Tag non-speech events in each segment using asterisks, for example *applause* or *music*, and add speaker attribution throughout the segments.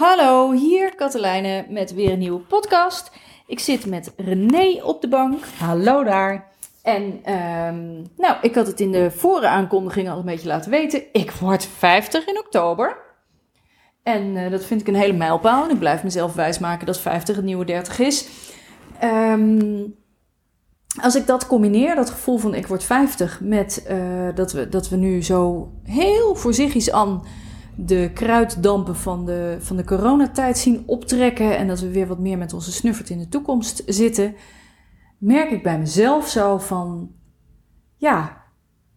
Speaker 1: Hallo, hier Katelijne met weer een nieuwe podcast. Ik zit met René op de bank.
Speaker 2: Hallo daar.
Speaker 1: En ehm, nou, ik had het in de vorige aankondiging al een beetje laten weten. Ik word 50 in oktober. En eh, dat vind ik een hele mijlpaal. En ik blijf mezelf wijsmaken dat 50 het nieuwe 30 is. Ehm, als ik dat combineer, dat gevoel van ik word 50, met eh, dat, we, dat we nu zo heel voorzichtig aan de kruiddampen van de, van de coronatijd zien optrekken en dat we weer wat meer met onze snuffert in de toekomst zitten, merk ik bij mezelf zo van, ja,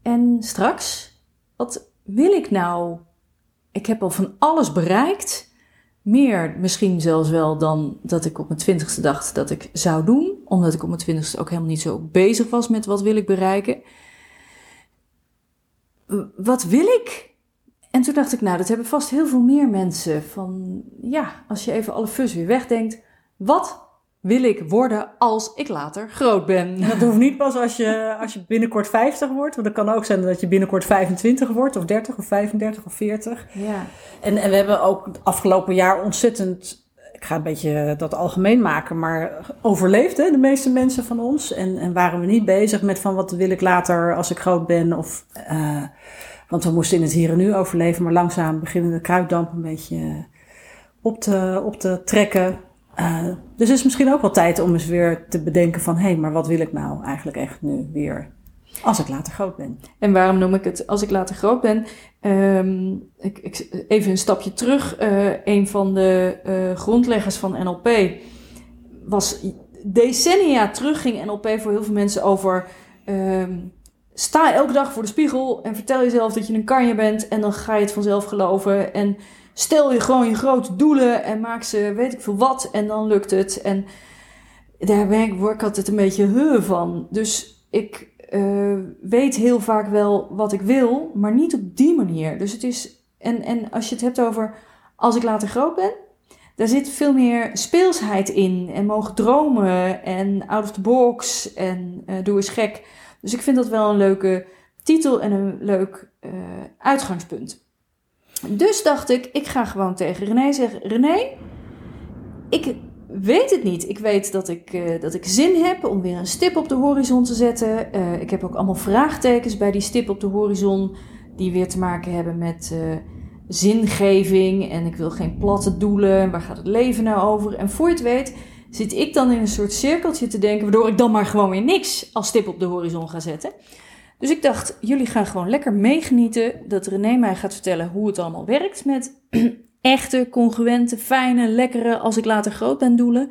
Speaker 1: en straks, wat wil ik nou? Ik heb al van alles bereikt. Meer misschien zelfs wel dan dat ik op mijn twintigste dacht dat ik zou doen. Omdat ik op mijn twintigste ook helemaal niet zo bezig was met wat wil ik bereiken. Wat wil ik? En toen dacht ik, nou, dat hebben vast heel veel meer mensen. Van ja, als je even alle fus weer wegdenkt. Wat wil ik worden als ik later groot ben? *laughs*
Speaker 2: Dat hoeft niet pas als je, als je binnenkort 50 wordt. Want het kan ook zijn dat je binnenkort 25 wordt, of 30, of 35, of 40.
Speaker 1: Ja.
Speaker 2: En, en we hebben ook het afgelopen jaar ontzettend. Ik ga een beetje dat algemeen maken, maar overleefd hè, de meeste mensen van ons. En, en waren we niet bezig met van wat wil ik later als ik groot ben. Of, uh, want we moesten in het hier en nu overleven, maar langzaam beginnen de kruiddamp een beetje op te, op te trekken. Uh, dus het is misschien ook wel tijd om eens weer te bedenken van... hé, hey, maar wat wil ik nou eigenlijk echt nu weer als ik later groot ben?
Speaker 1: En waarom noem ik het als ik later groot ben? Um, ik, even een stapje terug. Uh, een van de grondleggers van NLP was decennia terug... ging NLP voor heel veel mensen over... Um, sta elke dag voor de spiegel en vertel jezelf dat je een kanje bent... en dan ga je het vanzelf geloven en stel je gewoon je grote doelen en maak ze weet ik veel wat en dan lukt het. En daar ben ik, word ik altijd een beetje heu van. Dus ik uh, weet heel vaak wel wat ik wil, maar niet op die manier. Dus het is, en, en als je het hebt over als ik later groot ben, daar zit veel meer speelsheid in en mogen dromen en out of the box en uh, doe eens gek. Dus ik vind dat wel een leuke titel en een leuk uh, uitgangspunt. Dus dacht ik, ik ga gewoon tegen René zeggen: René, ik weet het niet. Ik weet dat ik, uh, dat ik zin heb om weer een stip op de horizon te zetten. Uh, ik heb ook allemaal vraagtekens bij die stip op de horizon, die weer te maken hebben met zingeving. En ik wil geen platte doelen. Waar gaat het leven nou over? En voor je het weet, zit ik dan in een soort cirkeltje te denken, waardoor ik dan maar gewoon weer niks als stip op de horizon ga zetten. Dus ik dacht, jullie gaan gewoon lekker meegenieten dat René mij gaat vertellen hoe het allemaal werkt met *clears throat* echte, congruente, fijne, lekkere, als ik later groot ben doelen.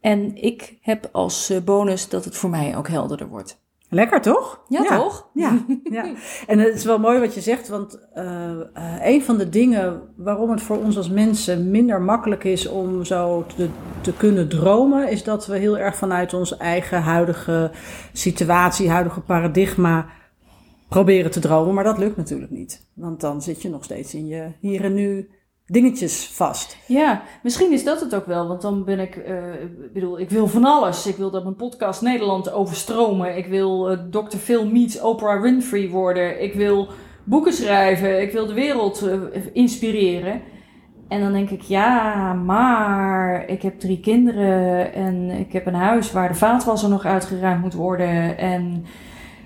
Speaker 1: En ik heb als bonus dat het voor mij ook helderder wordt.
Speaker 2: Lekker toch?
Speaker 1: Ja, ja. toch?
Speaker 2: Ja, ja. *laughs* En het is wel mooi wat je zegt, want uh, uh, een van de dingen waarom het voor ons als mensen minder makkelijk is om zo te, te kunnen dromen, is dat we heel erg vanuit onze eigen huidige situatie, huidige paradigma proberen te dromen. Maar dat lukt natuurlijk niet, want dan zit je nog steeds in je hier en nu dingetjes vast.
Speaker 1: Ja, misschien is dat het ook wel. Want dan ben ik, uh, bedoel, ik wil van alles. Ik wil dat mijn podcast Nederland overstromen. Ik wil uh, Dr. Phil meets Oprah Winfrey worden. Ik wil boeken schrijven. Ik wil de wereld uh, inspireren. En dan denk ik, ja, maar ik heb drie kinderen en ik heb een huis waar de vaatwasser nog uitgeruimd moet worden. En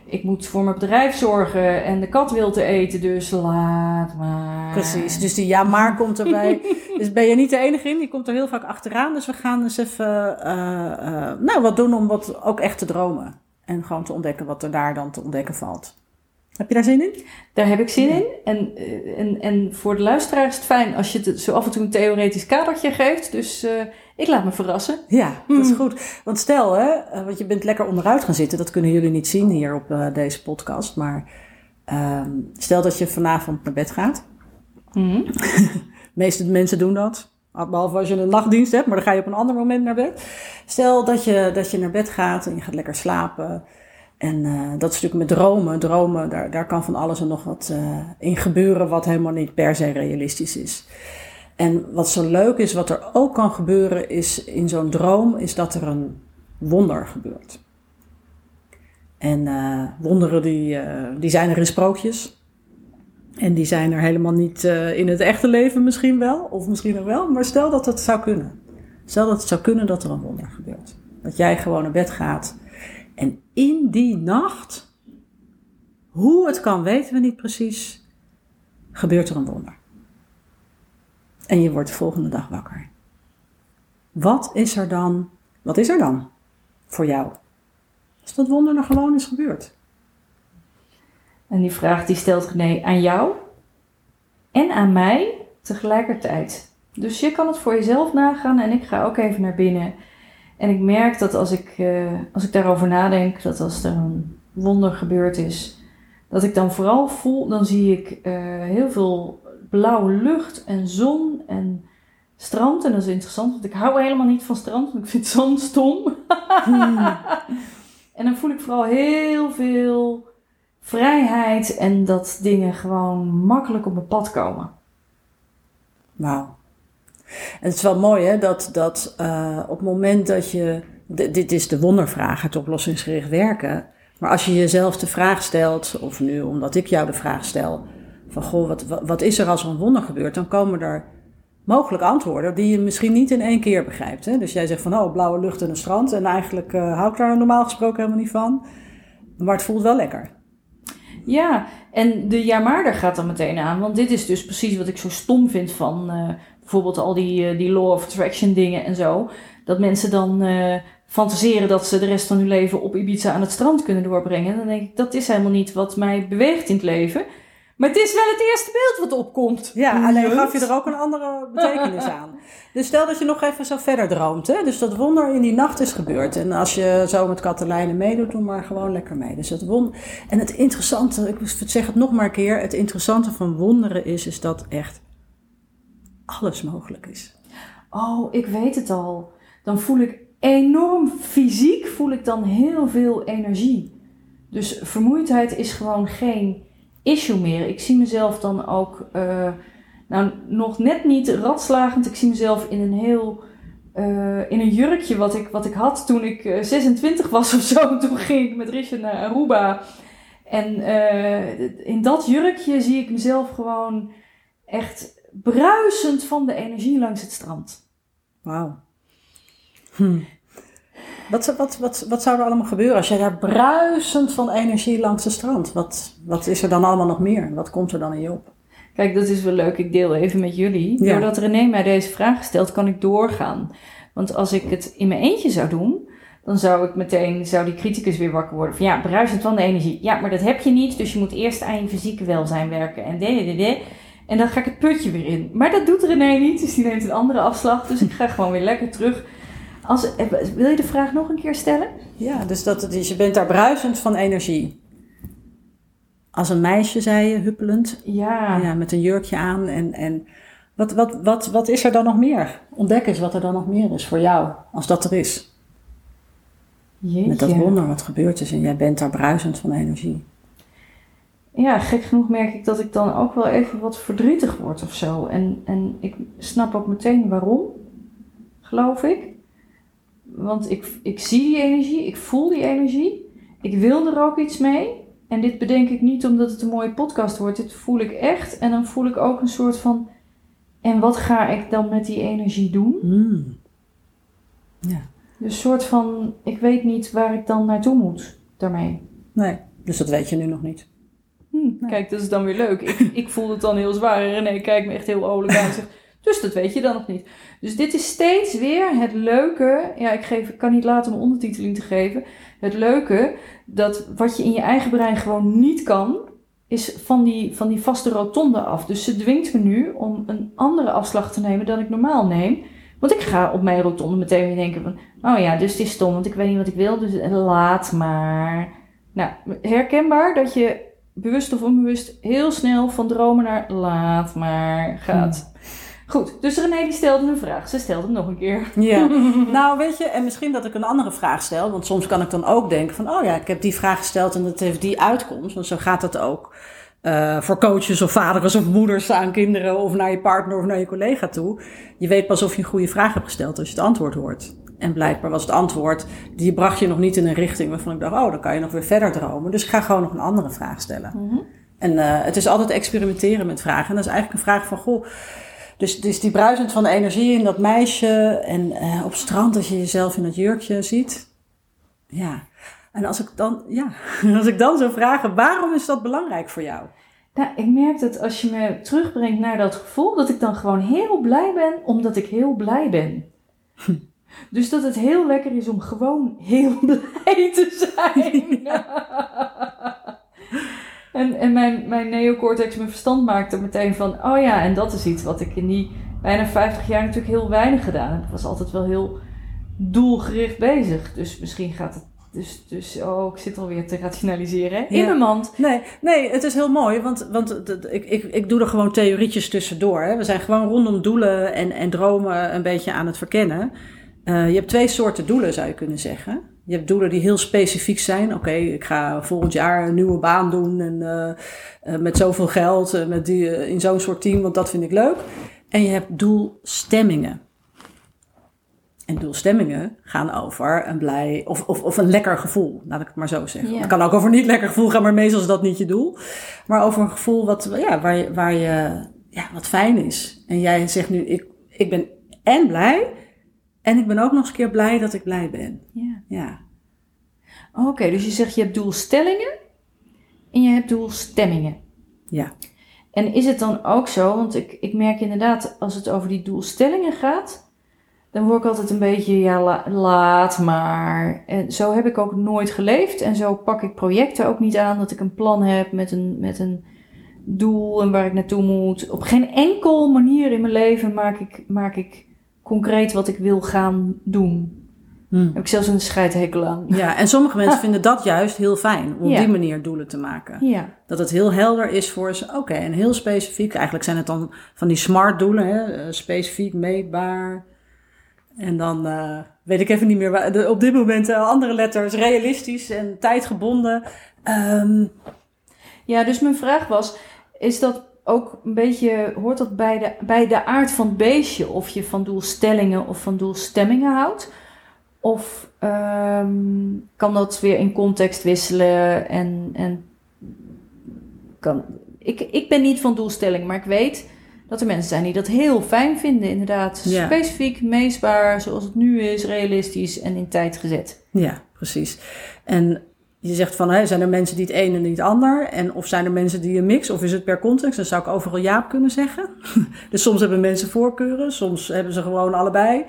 Speaker 1: ik moet voor mijn bedrijf zorgen en de kat wil te eten, dus laat maar.
Speaker 2: Precies, dus die ja maar komt erbij. *laughs* dus ben je niet de enige in, die komt er heel vaak achteraan. Dus we gaan eens even uh, uh, nou, wat doen om wat ook echt te dromen. En gewoon te ontdekken wat er daar dan te ontdekken valt. Heb je daar zin in?
Speaker 1: Daar heb ik zin in. En, en, en voor de luisteraar is het fijn als je het zo af en toe een theoretisch kadertje geeft. Dus uh, ik laat me verrassen.
Speaker 2: Ja, dat is goed. Want stel, hè, want je bent lekker onderuit gaan zitten. Dat kunnen jullie niet zien hier op uh, deze podcast. Maar uh, stel dat je vanavond naar bed gaat.
Speaker 1: Mm.
Speaker 2: de *laughs* meeste mensen doen dat. Behalve als je een nachtdienst hebt, maar dan ga je op een ander moment naar bed. Stel dat je, dat je naar bed gaat en je gaat lekker slapen. En uh, dat is natuurlijk met dromen. Dromen, daar, daar kan van alles en nog wat uh, in gebeuren wat helemaal niet per se realistisch is. En wat zo leuk is, wat er ook kan gebeuren, is in zo'n droom, is dat er een wonder gebeurt. En uh, wonderen die, die zijn er in sprookjes. En die zijn er helemaal niet in het echte leven misschien wel, of misschien nog wel. Maar stel dat het zou kunnen. Stel dat het zou kunnen dat er een wonder gebeurt. Dat jij gewoon naar bed gaat. En in die nacht, hoe het kan weten we niet precies, gebeurt er een wonder. En je wordt de volgende dag wakker. Wat is er dan, wat is er dan voor jou? Als dat wonder er gewoon is gebeurd.
Speaker 1: En die vraag die stelt René aan jou en aan mij tegelijkertijd. Dus je kan het voor jezelf nagaan en ik ga ook even naar binnen. En ik merk dat als ik, uh, als ik daarover nadenk, dat als er een wonder gebeurd is, dat ik dan vooral voel, dan zie ik uh, heel veel blauwe lucht en zon en strand. En dat is interessant, want ik hou helemaal niet van strand, want ik vind zon stom. hmm. *laughs* En dan voel ik vooral heel veel vrijheid en dat dingen gewoon makkelijk op mijn pad komen.
Speaker 2: Wauw. En het is wel mooi hè, dat, dat uh, op het moment dat je, dit is de wondervraag, het oplossingsgericht werken. Maar als je jezelf de vraag stelt, of nu omdat ik jou de vraag stel, van goh, wat, wat is er als er een wonder gebeurt, dan komen er mogelijk antwoorden die je misschien niet in één keer begrijpt. Hè? Dus jij zegt van, oh, blauwe lucht en een strand. En eigenlijk uh, hou ik daar normaal gesproken helemaal niet van. Maar het voelt wel lekker.
Speaker 1: Ja, en de ja gaat dan meteen aan. Want dit is dus precies wat ik zo stom vind van uh, bijvoorbeeld al die, uh, die law of attraction dingen en zo. Dat mensen dan uh, fantaseren dat ze de rest van hun leven op Ibiza aan het strand kunnen doorbrengen. En dan denk ik, dat is helemaal niet wat mij beweegt in het leven. Maar het is wel het eerste beeld wat opkomt.
Speaker 2: Ja, alleen gaf je er ook een andere betekenis aan. *laughs* Dus stel dat je nog even zo verder droomt. Hè? Dus dat wonder in die nacht is gebeurd. En als je zo met Katelijnen meedoet, doe maar gewoon lekker mee. Dus het wonder... En het interessante, ik zeg het nog maar een keer. Het interessante van wonderen is, is dat echt alles mogelijk is.
Speaker 1: Oh, ik weet het al. Dan voel ik enorm fysiek, voel ik dan heel veel energie. Dus vermoeidheid is gewoon geen issue meer. Ik zie mezelf dan ook, uh, nou nog net niet ratslagend. Ik zie mezelf in een heel, uh, in een jurkje wat ik, wat ik had toen ik uh, eh, 26 was of zo. *laughs* Toen ging ik met Richard naar Aruba. En in dat jurkje zie ik mezelf gewoon echt bruisend van de energie langs het strand.
Speaker 2: Wauw. Hm. Wat, wat, wat, wat zou er allemaal gebeuren als jij daar bruisend van energie langs de strand? Wat, wat is er dan allemaal nog meer? Wat komt er dan in je op?
Speaker 1: Kijk, dat is wel leuk. Ik deel even met jullie. Doordat René mij deze vraag stelt, kan ik doorgaan. Want als ik het in mijn eentje zou doen, dan zou ik meteen, zou die criticus weer wakker worden. Van ja, bruisend van de energie. Ja, maar dat heb je niet, dus je moet eerst aan je fysieke welzijn werken. En de, de, de. En dan ga ik het putje weer in. Maar dat doet René niet, dus die neemt een andere afslag. Dus ik ga *laughs* gewoon weer lekker terug als, eh, wil je de vraag nog een keer stellen?
Speaker 2: Ja, dus, dat, dus je bent daar bruisend van energie. Als een meisje, zei je, huppelend.
Speaker 1: Ja.
Speaker 2: ja met een jurkje aan. En, en wat, wat, wat, wat is er dan nog meer? Ontdek eens wat er dan nog meer is voor jou, als dat er is. Jeetje. Met dat wonder wat gebeurd is en jij bent daar bruisend van energie.
Speaker 1: Ja, gek genoeg merk ik dat ik dan ook wel even wat verdrietig word of zo. En, en ik snap ook meteen waarom, geloof ik. Want ik, ik zie die energie, ik voel die energie. Ik wil er ook iets mee. En dit bedenk ik niet omdat het een mooie podcast wordt. Dit voel ik echt. En dan voel ik ook een soort van. En wat ga ik dan met die energie doen?
Speaker 2: Hmm.
Speaker 1: Ja. Dus een soort van. Ik weet niet waar ik dan naartoe moet daarmee.
Speaker 2: Nee, dus dat weet je nu nog niet.
Speaker 1: Kijk, dat is dan weer leuk. Ik, ik voel het dan heel zwaar. En René kijkt me echt heel oorlijk aan. Dus dat weet je dan nog niet. Dus dit is steeds weer het leuke. Ja, ik, geef, kan niet laten om ondertiteling te geven. Het leuke dat wat je in je eigen brein gewoon niet kan, is van die, van die vaste rotonde af. Dus ze dwingt me nu om een andere afslag te nemen dan ik normaal neem. Want ik ga op mijn rotonde meteen weer denken van, oh ja, dus het is stom, want ik weet niet wat ik wil, dus laat maar. Nou, herkenbaar dat je bewust of onbewust heel snel van dromen naar laat maar gaat. Hmm. Goed, dus René die stelde een vraag. Ze stelde hem nog een keer.
Speaker 2: Ja, *laughs* nou weet je, en misschien dat ik een andere vraag stel. Want soms kan ik dan ook denken van, oh ja, ik heb die vraag gesteld en dat heeft die uitkomst. Want zo gaat dat ook uh, voor coaches of vaders of moeders aan kinderen of naar je partner of naar je collega toe. Je weet pas of je een goede vraag hebt gesteld als je het antwoord hoort. En blijkbaar was het antwoord, die bracht je nog niet in een richting waarvan ik dacht, oh, dan kan je nog weer verder dromen. Dus ik ga gewoon nog een andere vraag stellen.
Speaker 1: Mm
Speaker 2: En eh, het is altijd experimenteren met vragen. En dat is eigenlijk een vraag van, goh, dus, dus die bruisend van de energie in dat meisje en uh, op strand als je jezelf in dat jurkje ziet. Ja, en als ik dan, ja, *laughs* als ik dan zou vragen, waarom is dat belangrijk voor jou?
Speaker 1: Nou, ik merk dat als je me terugbrengt naar dat gevoel, dat ik dan gewoon heel blij ben, omdat ik heel blij ben. *laughs* Dus dat het heel lekker is om gewoon heel *laughs* blij te zijn. *laughs* en en mijn, mijn neocortex, mijn verstand maakt er meteen van, oh ja, en dat is iets wat ik in die bijna 50 jaar natuurlijk heel weinig gedaan heb. Ik was altijd wel heel doelgericht bezig. Dus misschien gaat het dus, dus oh, ik zit alweer te rationaliseren. In mijn mand.
Speaker 2: Nee, nee, het is heel mooi, want, want ik, ik, ik doe er gewoon theorietjes tussendoor. Hè. We zijn gewoon rondom doelen en, en dromen een beetje aan het verkennen. Uh, je hebt twee soorten doelen, zou je kunnen zeggen. Je hebt doelen die heel specifiek zijn. Oké, ik ga volgend jaar een nieuwe baan doen en uh, uh, met zoveel geld, met die, in zo'n soort team, want dat vind ik leuk. En je hebt doelstemmingen. En doelstemmingen gaan over een blij of, of, of een lekker gevoel, laat ik het maar zo zeggen. Het kan ook over niet lekker gevoel gaan, maar meestal is dat niet je doel. Maar over een gevoel wat, ja, waar, je, waar je, ja, wat fijn is. En jij zegt nu, ik, ik ben en blij en ik ben ook nog eens een keer blij dat ik blij ben.
Speaker 1: Ja.
Speaker 2: ja.
Speaker 1: Oké, dus je zegt je hebt doelstellingen en je hebt doelstemmingen.
Speaker 2: Ja.
Speaker 1: En is het dan ook zo, want ik, ik merk inderdaad als het over die doelstellingen gaat dan word ik altijd een beetje, ja, laat maar. En zo heb ik ook nooit geleefd. En zo pak ik projecten ook niet aan dat ik een plan heb met een, met een doel en waar ik naartoe moet. Op geen enkel manier in mijn leven maak ik, maak ik concreet wat ik wil gaan doen. Hmm. Heb ik zelfs een scheidhekel aan.
Speaker 2: Ja, en sommige mensen *laughs* vinden dat juist heel fijn, om op die manier doelen te maken.
Speaker 1: Ja.
Speaker 2: Dat het heel helder is voor ze. Oké, en heel specifiek. Eigenlijk zijn het dan van die smart doelen, hè? Eh, specifiek, meetbaar, en dan uh, weet ik even niet meer waar. De, op dit moment uh, andere letters, realistisch en tijdgebonden. Um,
Speaker 1: ja, dus mijn vraag was: is dat ook een beetje, hoort dat bij de, bij de aard van het beestje? Of je van doelstellingen of van doelstemmingen houdt? Of um, kan dat weer in context wisselen? En, en kan, ik, ik ben niet van doelstelling, maar ik weet dat er mensen zijn die dat heel fijn vinden, inderdaad. Specifiek, meesbaar, zoals het nu is, realistisch en in tijd gezet.
Speaker 2: Ja, precies. En je zegt van, hè, zijn er mensen die het een en niet ander? En of zijn er mensen die een mix? Of is het per context? Dan zou ik overal ja kunnen zeggen. *laughs* dus soms hebben mensen voorkeuren, soms hebben ze gewoon allebei.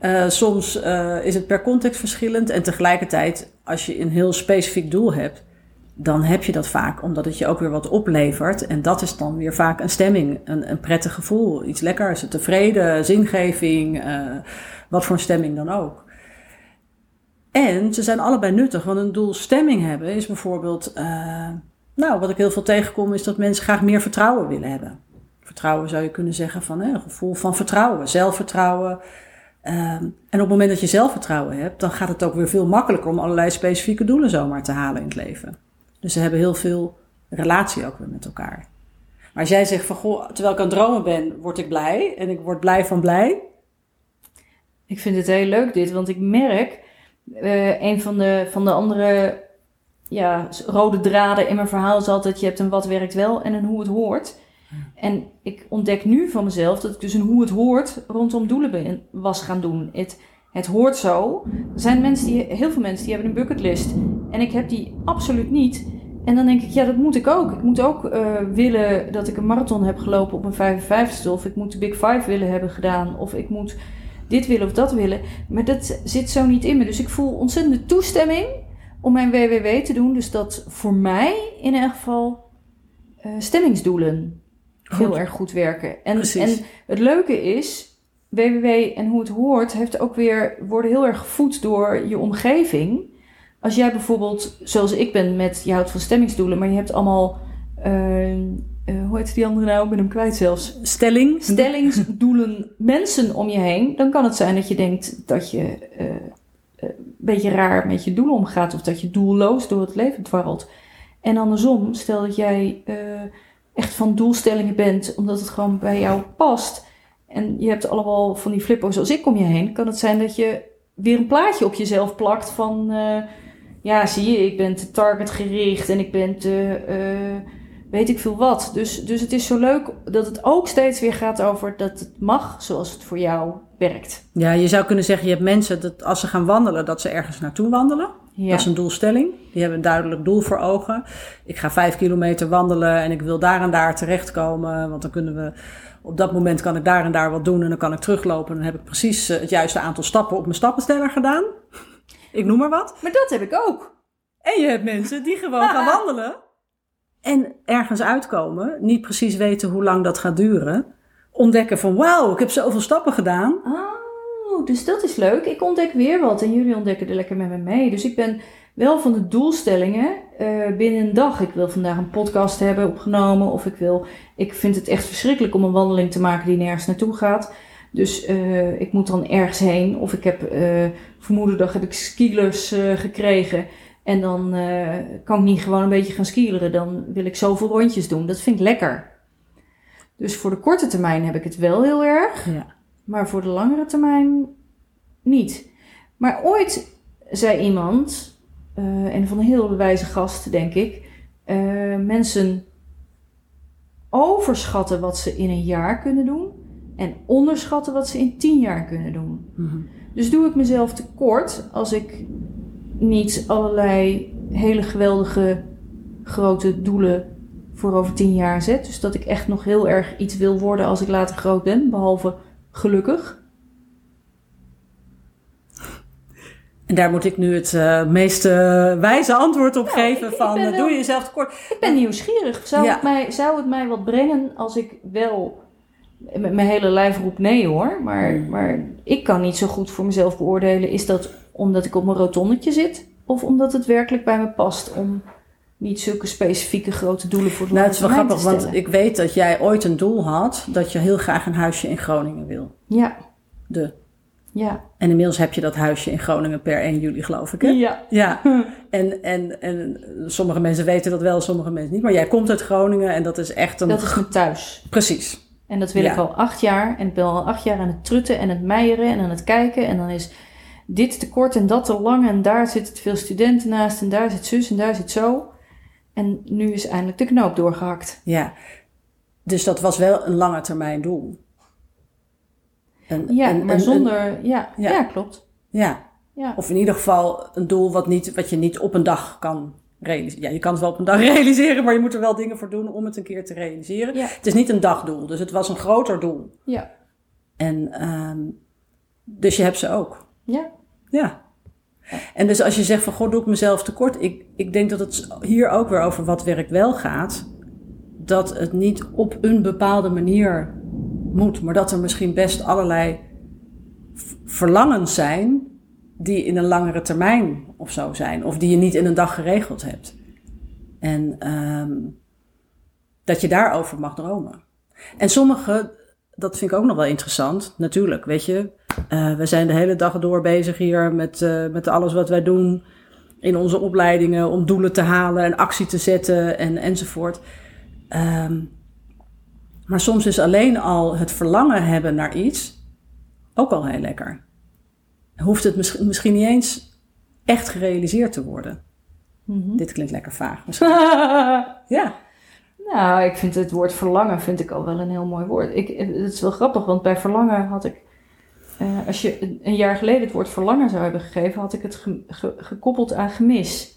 Speaker 2: Uh, soms uh, is het per context verschillend. En tegelijkertijd, als je een heel specifiek doel hebt, dan heb je dat vaak omdat het je ook weer wat oplevert. En dat is dan weer vaak een stemming, een, een prettig gevoel, iets lekkers, tevreden, zingeving, uh, wat voor een stemming dan ook. En ze zijn allebei nuttig, want een doel stemming hebben is bijvoorbeeld, uh, nou, wat ik heel veel tegenkom, is dat mensen graag meer vertrouwen willen hebben. Vertrouwen zou je kunnen zeggen van een gevoel van vertrouwen, zelfvertrouwen. Um, en op het moment dat je zelfvertrouwen hebt, dan gaat het ook weer veel makkelijker om allerlei specifieke doelen zomaar te halen in het leven. Dus ze hebben heel veel relatie ook weer met elkaar. Maar als jij zegt van, goh, terwijl ik aan het dromen ben, word ik blij. En ik word blij van blij.
Speaker 1: Ik vind het heel leuk dit, want ik merk, uh, een van de, van de andere ja, rode draden in mijn verhaal is altijd, je hebt een wat werkt wel en een hoe het hoort. En ik ontdek nu van mezelf dat ik dus een hoe het hoort rondom doelen ben, was gaan doen. Het, het hoort zo. Er zijn mensen die, heel veel mensen die hebben een bucketlist. En ik heb die absoluut niet. En dan denk ik, ja, dat moet ik ook. Ik moet ook uh, willen dat ik een marathon heb gelopen op een 55ste. Of ik moet de Big Five willen hebben gedaan. Of ik moet dit willen of dat willen. Maar dat zit zo niet in me. Dus ik voel ontzettende toestemming om mijn WWW te doen. Dus dat voor mij in elk geval uh, stemmingsdoelen heel erg goed werken. En, en het leuke is, WWW en hoe het hoort, heeft ook weer, worden heel erg gevoed door je omgeving. Als jij bijvoorbeeld, zoals ik ben, met je houdt van stemmingsdoelen, maar je hebt allemaal, uh, uh, hoe heet die andere nou? Ik ben hem kwijt zelfs.
Speaker 2: Stelling.
Speaker 1: Stellingsdoelen, mensen om je heen. Dan kan het zijn dat je denkt dat je uh, een beetje raar met je doelen omgaat, of dat je doelloos door het leven dwarrelt. En andersom, stel dat jij echt van doelstellingen bent, omdat het gewoon bij jou past en je hebt allemaal van die flippo's zoals ik om je heen, kan het zijn dat je weer een plaatje op jezelf plakt van, ja, zie je, ik ben te targetgericht en ik ben te, weet ik veel wat. Dus, dus het is zo leuk dat het ook steeds weer gaat over dat het mag zoals het voor jou werkt.
Speaker 2: Ja, je zou kunnen zeggen, je hebt mensen dat als ze gaan wandelen, dat ze ergens naartoe wandelen.
Speaker 1: Ja.
Speaker 2: Dat is een doelstelling. Die hebben een duidelijk doel voor ogen. Ik ga vijf kilometer wandelen en ik wil daar en daar terechtkomen. Want dan kunnen we, op dat moment kan ik daar en daar wat doen en dan kan ik teruglopen. Dan heb ik precies eh, het juiste aantal stappen op mijn stappensteller gedaan. Ik noem maar wat.
Speaker 1: Maar dat heb ik ook.
Speaker 2: En je hebt mensen die gewoon gaan *laughs* wandelen. En ergens uitkomen, niet precies weten hoe lang dat gaat duren. Ontdekken van wauw, ik heb zoveel stappen gedaan.
Speaker 1: Oh, dus dat is leuk. Ik ontdek weer wat en jullie ontdekken er lekker met me mee. Dus ik ben wel van de doelstellingen eh, binnen een dag. Ik wil vandaag een podcast hebben opgenomen. Of ik wil. Ik vind het echt verschrikkelijk om een wandeling te maken die nergens naartoe gaat. Dus eh, ik moet dan ergens heen. Of ik heb uh, vermoedendag heb ik skilers gekregen. En dan kan ik niet gewoon een beetje gaan skileren. Dan wil ik zoveel rondjes doen. Dat vind ik lekker. Dus voor de korte termijn heb ik het wel heel erg.
Speaker 2: Ja.
Speaker 1: Maar voor de langere termijn niet. Maar ooit zei iemand, uh, en van een heel wijze gast denk ik, uh, mensen overschatten wat ze in een jaar kunnen doen en onderschatten wat ze in tien jaar kunnen doen.
Speaker 2: Mhm.
Speaker 1: Dus doe ik mezelf tekort als ik niet allerlei hele geweldige grote doelen voor over tien jaar zet. Dus dat ik echt nog heel erg iets wil worden als ik later groot ben, behalve gelukkig.
Speaker 2: En daar moet ik nu het uh, meest uh, wijze antwoord op
Speaker 1: Nou,
Speaker 2: geven
Speaker 1: ik-
Speaker 2: van
Speaker 1: wel-
Speaker 2: doe je jezelf tekort.
Speaker 1: Ik ben nieuwsgierig. Zou,
Speaker 2: Ja.
Speaker 1: het mij, zou het mij wat brengen als ik wel... Met mijn hele lijf roept nee hoor. Maar,
Speaker 2: Mm.
Speaker 1: maar ik kan niet zo goed voor mezelf beoordelen. Is dat omdat ik op mijn rotondetje zit? Of omdat het werkelijk bij me past om niet zulke specifieke grote doelen voor de
Speaker 2: Nou, het is wel grappig, want ik weet dat jij ooit een doel had dat je heel graag een huisje in Groningen wil.
Speaker 1: Ja,
Speaker 2: De.
Speaker 1: ja.
Speaker 2: En inmiddels heb je dat huisje in Groningen per 1 juli, geloof ik. Hè?
Speaker 1: Ja.
Speaker 2: Ja, en, en, en sommige mensen weten dat wel, sommige mensen niet. Maar jij komt uit Groningen en dat is echt een...
Speaker 1: Dat is mijn thuis.
Speaker 2: Precies.
Speaker 1: En dat wil
Speaker 2: Ja.
Speaker 1: ik al acht jaar. En ik ben al acht jaar aan het trutten en het meijeren en aan het kijken. En dan is dit te kort en dat te lang. En daar zitten te veel studenten naast. En daar zit zus en daar zit zo. En nu is eindelijk de knoop doorgehakt.
Speaker 2: Ja. Dus dat was wel een lange termijn doel.
Speaker 1: Ja, maar zonder... ja,
Speaker 2: Ja.
Speaker 1: ja. klopt.
Speaker 2: ja,
Speaker 1: Ja.
Speaker 2: of in ieder geval een doel wat, niet, wat je niet op een dag kan realiseren. Ja, je kan het wel op een dag *laughs* realiseren, maar je moet er wel dingen voor doen om het een keer te realiseren.
Speaker 1: Ja.
Speaker 2: Het is niet een dagdoel, dus het was een groter doel.
Speaker 1: Ja.
Speaker 2: En ehm, dus je hebt ze ook.
Speaker 1: Ja.
Speaker 2: Ja. En dus als je zegt van, god, doe ik mezelf tekort. Ik, ik denk dat het hier ook weer over wat werk wel gaat. Dat het niet op een bepaalde manier moet. Maar dat er misschien best allerlei verlangens zijn die in een langere termijn of zo zijn. Of die je niet in een dag geregeld hebt. En ehm, dat je daarover mag dromen. En sommige, dat vind ik ook nog wel interessant, natuurlijk, weet je. Eh, we zijn de hele dag door bezig hier met, eh, met alles wat wij doen in onze opleidingen om doelen te halen en actie te zetten en, enzovoort. Ehm, maar soms is alleen al het verlangen hebben naar iets ook al heel lekker. Hoeft het misschien, misschien niet eens echt gerealiseerd te worden.
Speaker 1: Mhm.
Speaker 2: Dit klinkt lekker vaag. *laughs* Ja.
Speaker 1: Nou, ik vind het woord verlangen vind ik al wel een heel mooi woord. Ik, het is wel grappig, want bij verlangen had ik... eh, als je een- jaar geleden het woord verlangen zou hebben gegeven... had ik het ge- ge- gekoppeld aan gemis.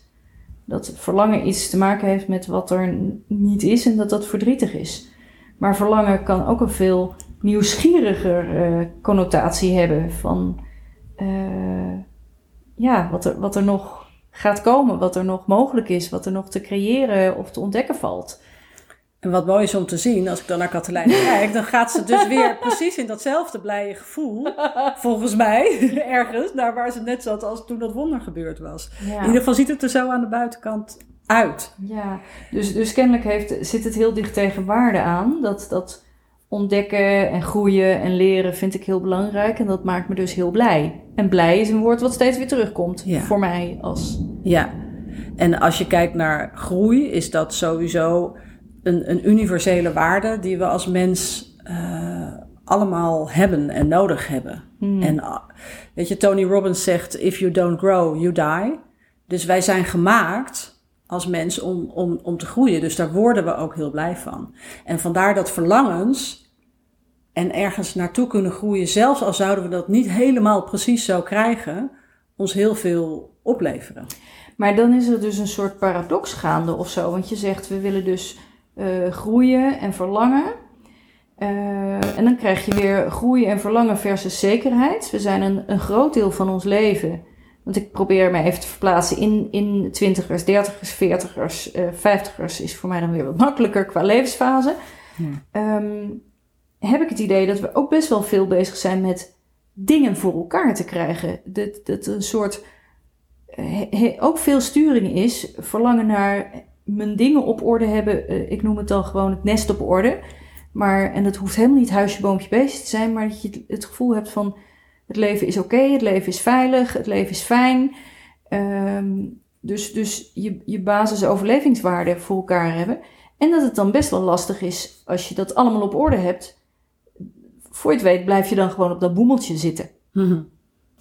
Speaker 1: Dat verlangen iets te maken heeft met wat er niet is... en dat dat verdrietig is. Maar verlangen kan ook een veel nieuwsgieriger eh, connotatie hebben... van eh, ja, wat er, wat er nog gaat komen... wat er nog mogelijk is... wat er nog te creëren of te ontdekken valt...
Speaker 2: En wat mooi is om te zien, als ik dan naar Katelijn *laughs* kijk, dan gaat ze dus weer precies in datzelfde blije gevoel, *laughs* volgens mij, *laughs* ergens, naar waar ze net zat als toen dat wonder gebeurd was.
Speaker 1: Ja.
Speaker 2: In ieder geval ziet het er zo aan de buitenkant uit.
Speaker 1: Ja, dus, dus kennelijk heeft, zit het heel dicht tegen waarde aan. Dat, dat ontdekken en groeien en leren vind ik heel belangrijk. En dat maakt me dus heel blij. En blij is een woord wat steeds weer terugkomt.
Speaker 2: Ja.
Speaker 1: Voor mij als...
Speaker 2: Ja, en als je kijkt naar groei, is dat sowieso een, een universele waarde die we als mens eh, allemaal hebben en nodig hebben.
Speaker 1: Hmm.
Speaker 2: En ah, weet je, Tony Robbins zegt: If you don't grow, you die. Dus wij zijn gemaakt als mens om, om, om te groeien. Dus daar worden we ook heel blij van. En vandaar dat verlangens en ergens naartoe kunnen groeien, zelfs al zouden we dat niet helemaal precies zo krijgen, ons heel veel opleveren.
Speaker 1: Maar dan is er dus een soort paradox gaande of zo. Want je zegt we willen dus uh, groeien en verlangen. Uh, en dan krijg je weer groeien en verlangen versus zekerheid. We zijn een, een groot deel van ons leven. Want ik probeer me even te verplaatsen in, in twintigers, dertigers, veertigers, uh, vijftigers is voor mij dan weer wat makkelijker qua levensfase. Ja. Um, heb ik het idee dat we ook best wel veel bezig zijn met dingen voor elkaar te krijgen. Dat, dat een soort he, ook veel sturing is, verlangen naar mijn dingen op orde hebben. Uh, ik noem het dan gewoon het nest op orde. Maar, en dat hoeft helemaal niet huisje, boompje, beestje te zijn, maar dat je het gevoel hebt van het leven is oké, okay, het leven is veilig, het leven is fijn. Um, dus dus je, je basis overlevingswaarden voor elkaar hebben. En dat het dan best wel lastig is als je dat allemaal op orde hebt. Voor je het weet blijf je dan gewoon op dat boemeltje zitten.
Speaker 2: Mm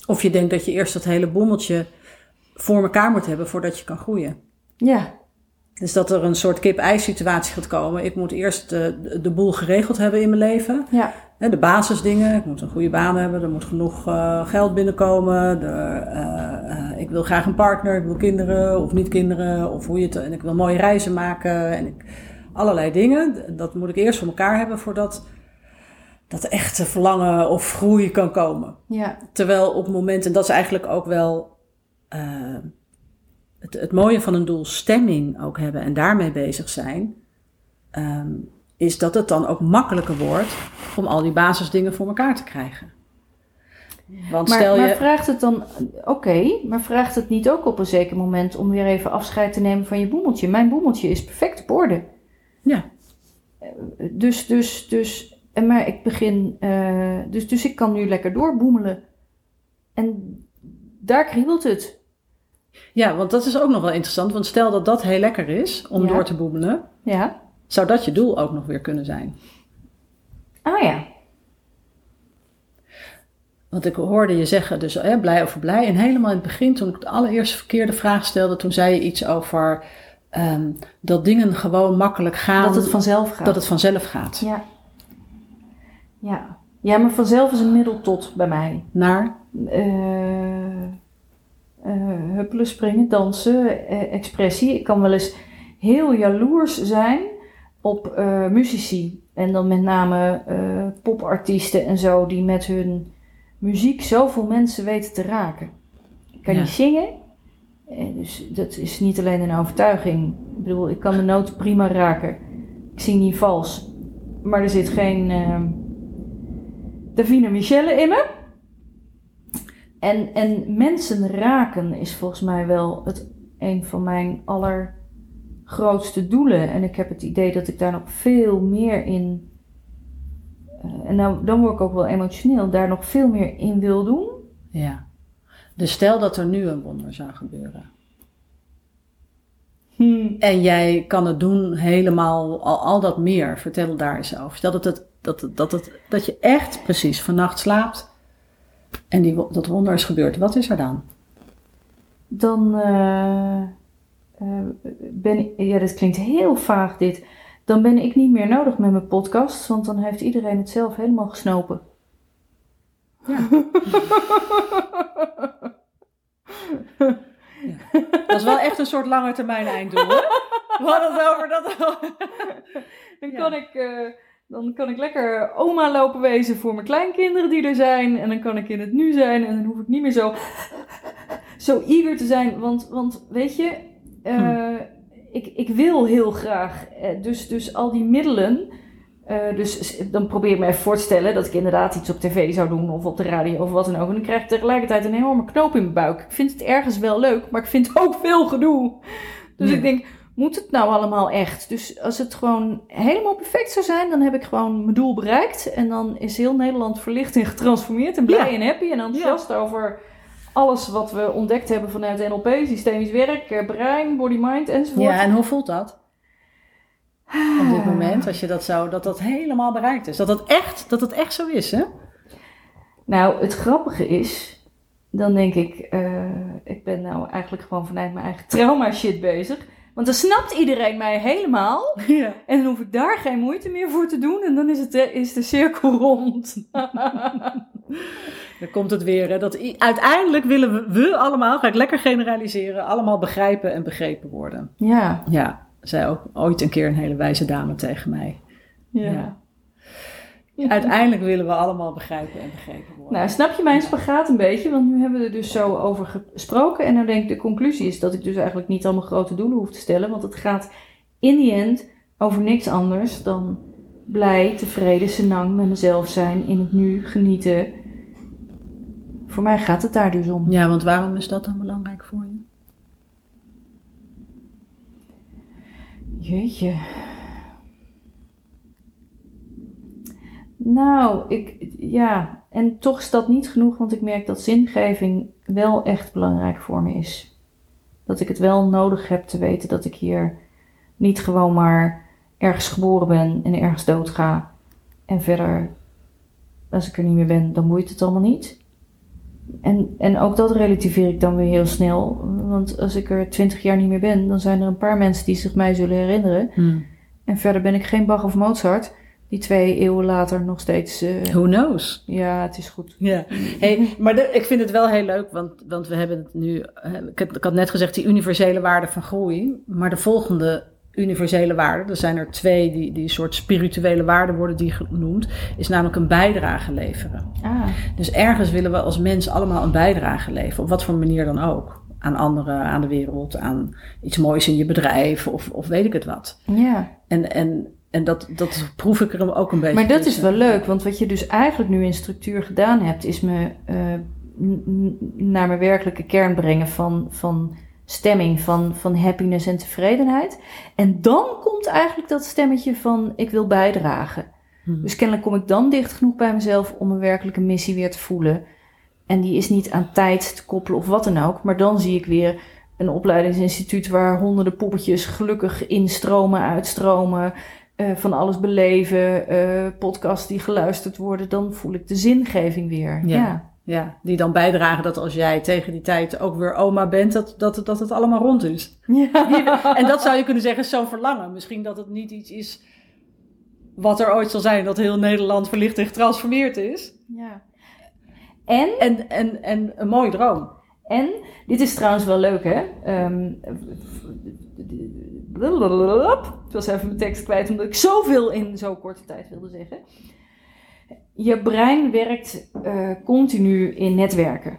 Speaker 2: Of je denkt dat je eerst dat hele boemeltje voor elkaar moet hebben voordat je kan groeien.
Speaker 1: Ja.
Speaker 2: Dus dat er een soort kip-ei situatie gaat komen. Ik moet eerst de, de boel geregeld hebben in mijn leven.
Speaker 1: Ja.
Speaker 2: De basisdingen. Ik moet een goede baan hebben. Er moet genoeg uh, geld binnenkomen. De, uh, uh, ik wil graag een partner. Ik wil kinderen of niet kinderen. Of hoe je het. En ik wil mooie reizen maken. En ik, allerlei dingen. Dat moet ik eerst voor elkaar hebben voordat dat echte verlangen of groei kan komen.
Speaker 1: Ja.
Speaker 2: Terwijl op het moment, en dat is eigenlijk ook wel het, het, mooie van een doelstemming ook hebben en daarmee bezig zijn, um, is dat het dan ook makkelijker wordt om al die basisdingen voor elkaar te krijgen.
Speaker 1: Want maar, stel je... maar vraagt het dan, oké, okay, maar vraagt het niet ook op een zeker moment om weer even afscheid te nemen van je boemeltje? Mijn boemeltje is perfect op orde.
Speaker 2: Ja.
Speaker 1: Dus, dus, dus, en maar ik begin, uh, dus, dus ik kan nu lekker doorboemelen. En daar kriebelt het.
Speaker 2: Ja, want dat is ook nog wel interessant. Want stel dat dat heel lekker is om door te boemelen.
Speaker 1: Ja.
Speaker 2: Zou dat je doel ook nog weer kunnen zijn?
Speaker 1: Ah ja.
Speaker 2: Want ik hoorde je zeggen, dus hè, blij over blij. En helemaal in het begin, toen ik de allereerste verkeerde vraag stelde, toen zei je iets over um, dat dingen gewoon makkelijk gaan.
Speaker 1: Dat het vanzelf gaat.
Speaker 2: Dat het vanzelf gaat.
Speaker 1: Ja. Ja. Ja, maar vanzelf is een middel tot bij mij.
Speaker 2: Naar?
Speaker 1: Uh, huppelen, springen, dansen, uh, expressie. Ik kan wel eens heel jaloers zijn op uh, muzici. En dan met name popartiesten en zo, die met hun muziek zoveel mensen weten te raken. Ik kan ja. niet zingen, dus dat is niet alleen een overtuiging. Ik bedoel, ik kan de noten prima raken. Ik zing niet vals. Maar er zit geen Davina Michelle in me. En, en mensen raken is volgens mij wel het, een van mijn allergrootste doelen. En ik heb het idee dat ik daar nog veel meer in. Uh, en nou, dan word ik ook wel emotioneel, daar nog veel meer in wil doen.
Speaker 2: Ja. Dus stel dat er nu een wonder zou gebeuren.
Speaker 1: Hmm.
Speaker 2: En jij kan het doen helemaal, al, al dat meer. Vertel daar eens over. Stel dat, het, dat, dat, dat, dat je echt precies vannacht slaapt en die, dat wonder is gebeurd. Wat is er dan?
Speaker 1: Dan uh, uh, ben ik, ja, dat klinkt heel vaag dit. Dan ben ik niet meer nodig met mijn podcast, want dan heeft iedereen het zelf helemaal gesnopen.
Speaker 2: Ja. ja. Dat is wel echt een soort lange termijn einddoel, hè? We hadden het over dat.
Speaker 1: dan kan ik. Uh, dan kan ik lekker oma lopen wezen voor mijn kleinkinderen die er zijn. En dan kan ik in het nu zijn. En dan hoef ik niet meer zo, *laughs* zo eager te zijn. Want, want weet je, uh, hm. ik, ik wil heel graag. Uh, dus, dus al die middelen. Uh, dus dan probeer ik me even voor te stellen dat ik inderdaad iets op tv zou doen. Of op de radio of wat dan ook. En dan krijg ik tegelijkertijd een enorme knoop in mijn buik. Ik vind het ergens wel leuk. Maar ik vind *laughs* ook veel gedoe. Dus ik denk moet het nou allemaal echt? Dus als het gewoon helemaal perfect zou zijn, dan heb ik gewoon mijn doel bereikt. En dan is heel Nederland verlicht en getransformeerd en blij en happy en enthousiast ja. over alles wat we ontdekt hebben vanuit NLP, systemisch werk, eh, brein, body, mind enzovoort.
Speaker 2: Ja, en hoe voelt dat? Op dit moment, als je dat zou, dat dat helemaal bereikt is. Dat dat echt, dat dat echt zo is, hè?
Speaker 1: Nou, het grappige is, dan denk ik, uh, ik ben nou eigenlijk gewoon vanuit mijn eigen trauma shit bezig. Want dan snapt iedereen mij helemaal. *laughs*
Speaker 2: Ja.
Speaker 1: En dan hoef ik daar geen moeite meer voor te doen. En dan is, het, de- is de cirkel rond. *laughs*
Speaker 2: Dan komt het weer. Hè, dat uiteindelijk willen we, we allemaal, ga ik lekker generaliseren, allemaal begrijpen en begrepen worden.
Speaker 1: ja.
Speaker 2: Ja, zei ook ooit een keer een hele wijze dame tegen mij.
Speaker 1: ja.
Speaker 2: Ja. Uiteindelijk willen we allemaal begrijpen en begrepen worden.
Speaker 1: Nou, snap je mijn spagaat een beetje? Want nu hebben we er dus zo over gesproken. En dan denk ik, de conclusie is dat ik dus eigenlijk niet allemaal grote doelen hoef te stellen. Want het gaat in die end over niks anders dan blij, tevreden, senang met mezelf zijn. In het nu, genieten. Voor mij gaat het daar dus om.
Speaker 2: Ja, want waarom is dat dan belangrijk voor je?
Speaker 1: Jeetje. Nou, ik, ja, en toch is dat niet genoeg, want ik merk dat zingeving wel echt belangrijk voor me is. Dat ik het wel nodig heb te weten dat ik hier niet gewoon maar ergens geboren ben en ergens dood ga. En verder, als ik er niet meer ben, dan boeit het allemaal niet. En, en ook dat relativeer ik dan weer heel snel. Want als ik er twintig jaar niet meer ben, dan zijn er een paar mensen die zich mij zullen herinneren. En verder ben ik geen Bach of Mozart, die twee eeuwen later nog steeds. eh,
Speaker 2: Who knows?
Speaker 1: ja, het is goed.
Speaker 2: Ja, hey, maar de- ik vind het wel heel leuk, want, want we hebben het nu. eh, Ik had, ik had net gezegd die universele waarde van groei. Maar de volgende universele waarde, er zijn er twee die, die een soort spirituele waarden worden die genoemd, is namelijk een bijdrage leveren.
Speaker 1: Ah,
Speaker 2: Dus ergens willen we als mens allemaal een bijdrage leveren, op wat voor manier dan ook. Aan anderen, aan de wereld, aan iets moois in je bedrijf of, of weet ik het wat.
Speaker 1: ja.
Speaker 2: En, en, en dat, dat proef ik er ook een beetje
Speaker 1: Maar dat is wel leuk, want wat je dus eigenlijk nu in structuur gedaan hebt, is me eh, naar mijn werkelijke kern brengen van, van stemming, van, van happiness en tevredenheid. En dan komt eigenlijk dat stemmetje van ik wil bijdragen.
Speaker 2: Hmm.
Speaker 1: Dus kennelijk kom ik dan dicht genoeg bij mezelf om een werkelijke missie weer te voelen. En die is niet aan tijd te koppelen of wat dan ook. Maar dan zie ik weer een opleidingsinstituut waar honderden poppetjes gelukkig instromen, uitstromen. Eh, van alles beleven, eh podcasts die geluisterd worden. Dan voel ik de zingeving weer.
Speaker 2: Ja.
Speaker 1: Ja.
Speaker 2: Ja, die dan bijdragen dat als jij tegen die tijd ook weer oma bent, dat, dat, dat het allemaal rond is.
Speaker 1: Ja.
Speaker 2: En dat zou je kunnen zeggen, is zo'n verlangen. Misschien dat het niet iets is wat er ooit zal zijn, dat heel Nederland verlicht en getransformeerd is.
Speaker 1: ja. En
Speaker 2: En, en, en een mooie droom.
Speaker 1: En, dit is trouwens wel leuk, hè? Ehm, ik was even mijn tekst kwijt, omdat ik zoveel in zo'n korte tijd wilde zeggen. Je brein werkt eh, continu in netwerken.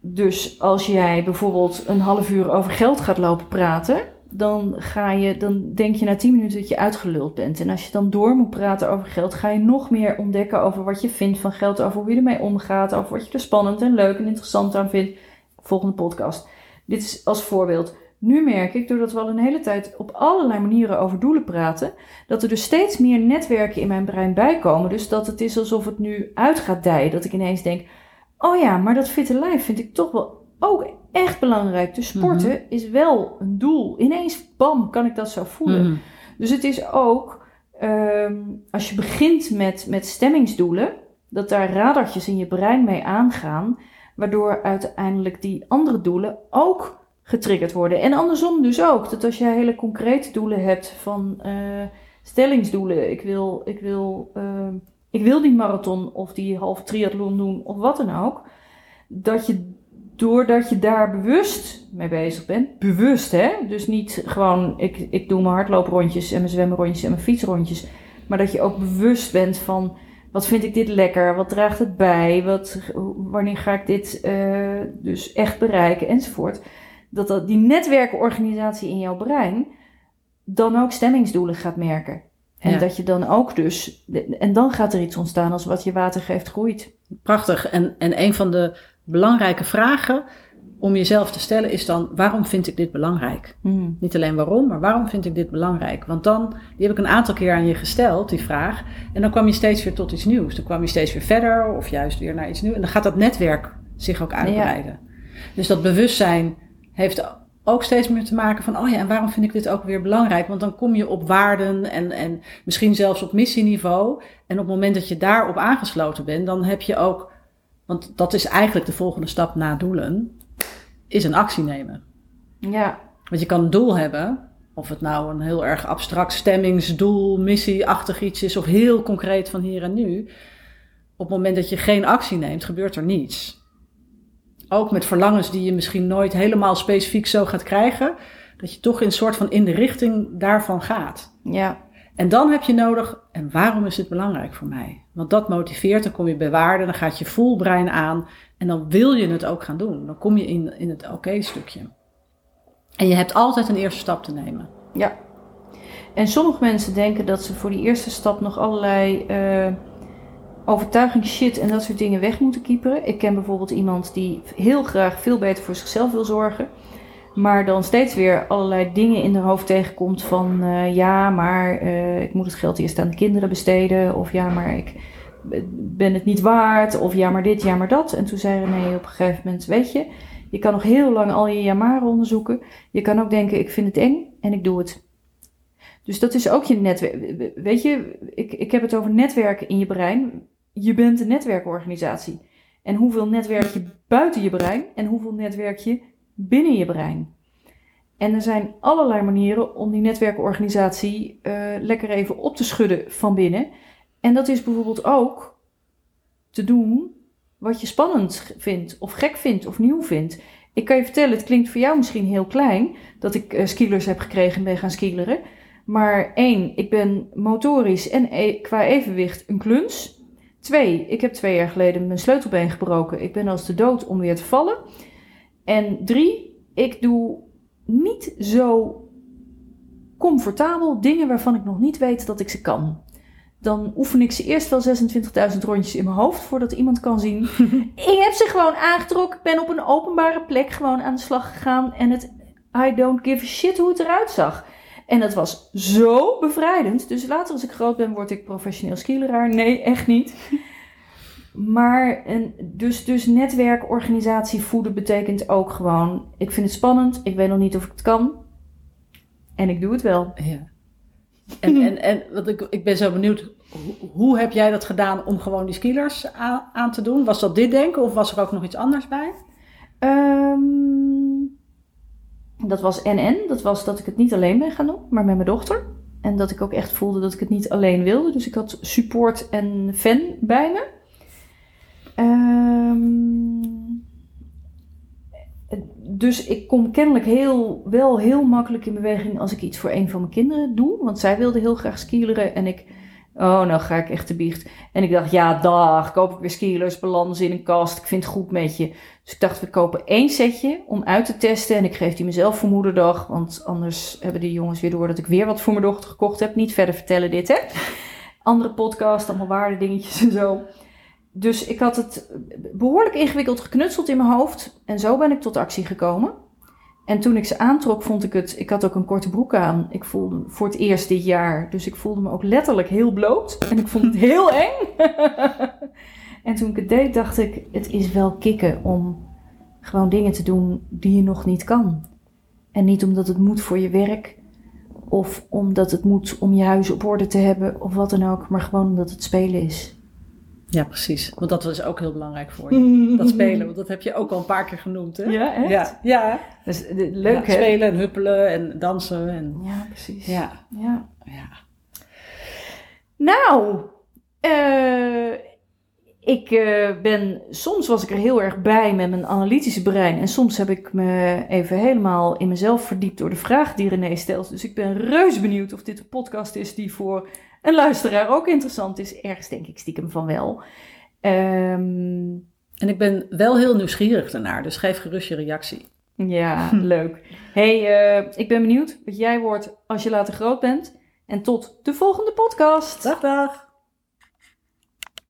Speaker 1: Dus als jij bijvoorbeeld een half uur over geld gaat lopen praten, dan, ga je, dan denk je na tien minuten dat je uitgeluld bent. En als je dan door moet praten over geld, ga je nog meer ontdekken over wat je vindt van geld, over hoe je ermee omgaat, over wat je er spannend en leuk en interessant aan vindt. Volgende podcast. Dit is als voorbeeld. Nu merk ik, doordat we al een hele tijd op allerlei manieren over doelen praten, dat er dus steeds meer netwerken in mijn brein bijkomen. Dus dat het is alsof het nu uit gaat dijen. Dat ik ineens denk, oh ja, maar dat fitte lijf vind ik toch wel ook echt belangrijk. Dus sporten is wel een doel. Ineens, bam, kan ik dat zo voelen.
Speaker 2: Mhm.
Speaker 1: Dus het is ook, ehm, als je begint met, met stemmingsdoelen, dat daar radartjes in je brein mee aangaan, waardoor uiteindelijk die andere doelen ook getriggerd worden. En andersom dus ook, dat als je hele concrete doelen hebt van eh, stellingsdoelen, ik wil, ik, wil, ehm, ik wil die marathon of die halve triathlon doen of wat dan ook, dat je doordat je daar bewust mee bezig bent, bewust hè, dus niet gewoon ik, ik doe mijn hardlooprondjes en mijn zwemrondjes en mijn fietsrondjes, maar dat je ook bewust bent van wat vind ik dit lekker, wat draagt het bij, wat, wanneer ga ik dit eh, dus echt bereiken enzovoort. Dat, dat die netwerkenorganisatie in jouw brein dan ook stemmingsdoelen gaat merken. En
Speaker 2: Ja.
Speaker 1: dat je dan ook dus, en dan gaat er iets ontstaan als wat je water geeft groeit.
Speaker 2: Prachtig. En, en een van de belangrijke vragen om jezelf te stellen is dan, waarom vind ik dit belangrijk?
Speaker 1: Hmm.
Speaker 2: Niet alleen waarom, maar waarom vind ik dit belangrijk? Want dan, die heb ik een aantal keer aan je gesteld, die vraag. En dan kwam je steeds weer tot iets nieuws. Dan kwam je steeds weer verder of juist weer naar iets nieuws. En dan gaat dat netwerk zich ook uitbreiden. Dus dat bewustzijn heeft ook steeds meer te maken van, oh ja, en waarom vind ik dit ook weer belangrijk? Want dan kom je op waarden en, en misschien zelfs op missieniveau. En op het moment dat je daarop aangesloten bent, dan heb je ook, want dat is eigenlijk de volgende stap na doelen, is een actie nemen.
Speaker 1: Ja,
Speaker 2: Want je kan een doel hebben, of het nou een heel erg abstract stemmingsdoel, missieachtig iets is, of heel concreet van hier en nu. Op het moment dat je geen actie neemt, gebeurt er niets. Ook met verlangens die je misschien nooit helemaal specifiek zo gaat krijgen, dat je toch in een soort van in de richting daarvan gaat.
Speaker 1: Ja.
Speaker 2: En dan heb je nodig, en waarom is dit belangrijk voor mij? Want dat motiveert, dan kom je bij waarde, dan gaat je voelbrein aan en dan wil je het ook gaan doen. Dan kom je in, in het oké-stukje. En je hebt altijd een eerste stap te nemen.
Speaker 1: Ja. En sommige mensen denken dat ze voor die eerste stap nog allerlei uh, en dat soort dingen weg moeten kieperen. Ik ken bijvoorbeeld iemand die heel graag veel beter voor zichzelf wil zorgen. Maar dan steeds weer allerlei dingen in haar hoofd tegenkomt van uh, ja, maar uh, ik moet het geld eerst aan de kinderen besteden. Of ja, maar ik ben het niet waard. Of ja, maar dit, ja, maar dat. En toen zei René op een gegeven moment, weet je, je kan nog heel lang al je jamaren onderzoeken. Je kan ook denken, ik vind het eng en ik doe het. Dus dat is ook je netwerk. Weet je, ik, ik heb het over netwerken in je brein. Je bent een netwerkorganisatie. En hoeveel netwerk je buiten je brein en hoeveel netwerk je binnen je brein. En er zijn allerlei manieren om die netwerkorganisatie uh, lekker even op te schudden van binnen. En dat is bijvoorbeeld ook te doen wat je spannend vindt, of gek vindt, of nieuw vindt. Ik kan je vertellen, het klinkt voor jou misschien heel klein dat ik uh, skilers heb gekregen en ben gaan skileren. Maar één, ik ben motorisch en e qua evenwicht een kluns. Twee, ik heb twee jaar geleden mijn sleutelbeen gebroken. Ik ben als de dood om weer te vallen. En drie, ik doe niet zo comfortabel dingen waarvan ik nog niet weet dat ik ze kan. Dan oefen ik ze eerst wel 26.000 rondjes in mijn hoofd voordat iemand kan zien. *laughs* ik heb ze gewoon aangetrokken. Ik ben op een openbare plek gewoon aan de slag gegaan. En het, I don't give a shit hoe het eruit zag. En dat was zo bevrijdend. Dus later als ik groot ben, word ik professioneel skileraar. Nee, echt niet. *laughs* Maar en dus, dus netwerkorganisatie voeden betekent ook gewoon... ik vind het spannend, ik weet nog niet of ik het kan. En ik doe het wel.
Speaker 2: Ja. En, *laughs* en, en wat ik, ik ben zo benieuwd, hoe, hoe heb jij dat gedaan om gewoon die skillers aan, aan, te doen? Was dat dit denken of was er ook nog iets anders bij?
Speaker 1: Um, dat was NN. Dat was dat ik het niet alleen ben gaan doen, maar met mijn dochter. En dat ik ook echt voelde dat ik het niet alleen wilde. Dus ik had support en fan bij me. Um, dus ik kom kennelijk heel, wel heel makkelijk in beweging als ik iets voor een van mijn kinderen doe. Want zij wilde heel graag skileren en ik... Oh, nou ga ik echt te biecht. En ik dacht, ja, dag, koop ik weer skilers, ze in een kast. Ik vind het goed met je. Dus ik dacht, we kopen één setje om uit te testen. En ik geef die mezelf voor moederdag. Want anders hebben die jongens weer door dat ik weer wat voor mijn dochter gekocht heb. Niet verder vertellen dit, hè. Andere podcast, allemaal waarde dingetjes en zo dus ik had het behoorlijk ingewikkeld geknutseld in mijn hoofd. En zo ben ik tot actie gekomen. En toen ik ze aantrok, vond ik het. Ik had ook een korte broek aan. Ik voelde voor het eerst dit jaar. Dus ik voelde me ook letterlijk heel bloot. En ik vond het *laughs* heel eng. en toen ik het deed, dacht ik: het is wel kicken om gewoon dingen te doen die je nog niet kan. En niet omdat het moet voor je werk. Of omdat het moet om je huis op orde te hebben. Of wat dan ook. Maar gewoon omdat het spelen is.
Speaker 2: Ja, precies. Want dat was ook heel belangrijk voor je. *laughs* Dat spelen, want dat heb je ook al een paar keer genoemd, hè?
Speaker 1: Ja, echt?
Speaker 2: Ja. ja.
Speaker 1: Dus, leuk,
Speaker 2: ja, Spelen en huppelen en dansen. En...
Speaker 1: Ja, precies.
Speaker 2: Ja.
Speaker 1: ja. ja. Nou, uh, ik uh, ben... Soms was ik er heel erg bij met mijn analytische brein. En soms heb ik me even helemaal in mezelf verdiept door de vraag die René stelt. Dus ik ben reus benieuwd of dit een podcast is die voor een luisteraar ook interessant is. Ergens denk ik stiekem van wel. Um,
Speaker 2: en ik ben wel heel nieuwsgierig daarnaar, dus geef gerust je reactie.
Speaker 1: Ja, *laughs* leuk. hey, uh, ik ben benieuwd wat jij wordt als je later groot bent. En tot de volgende podcast.
Speaker 2: Dag, dag.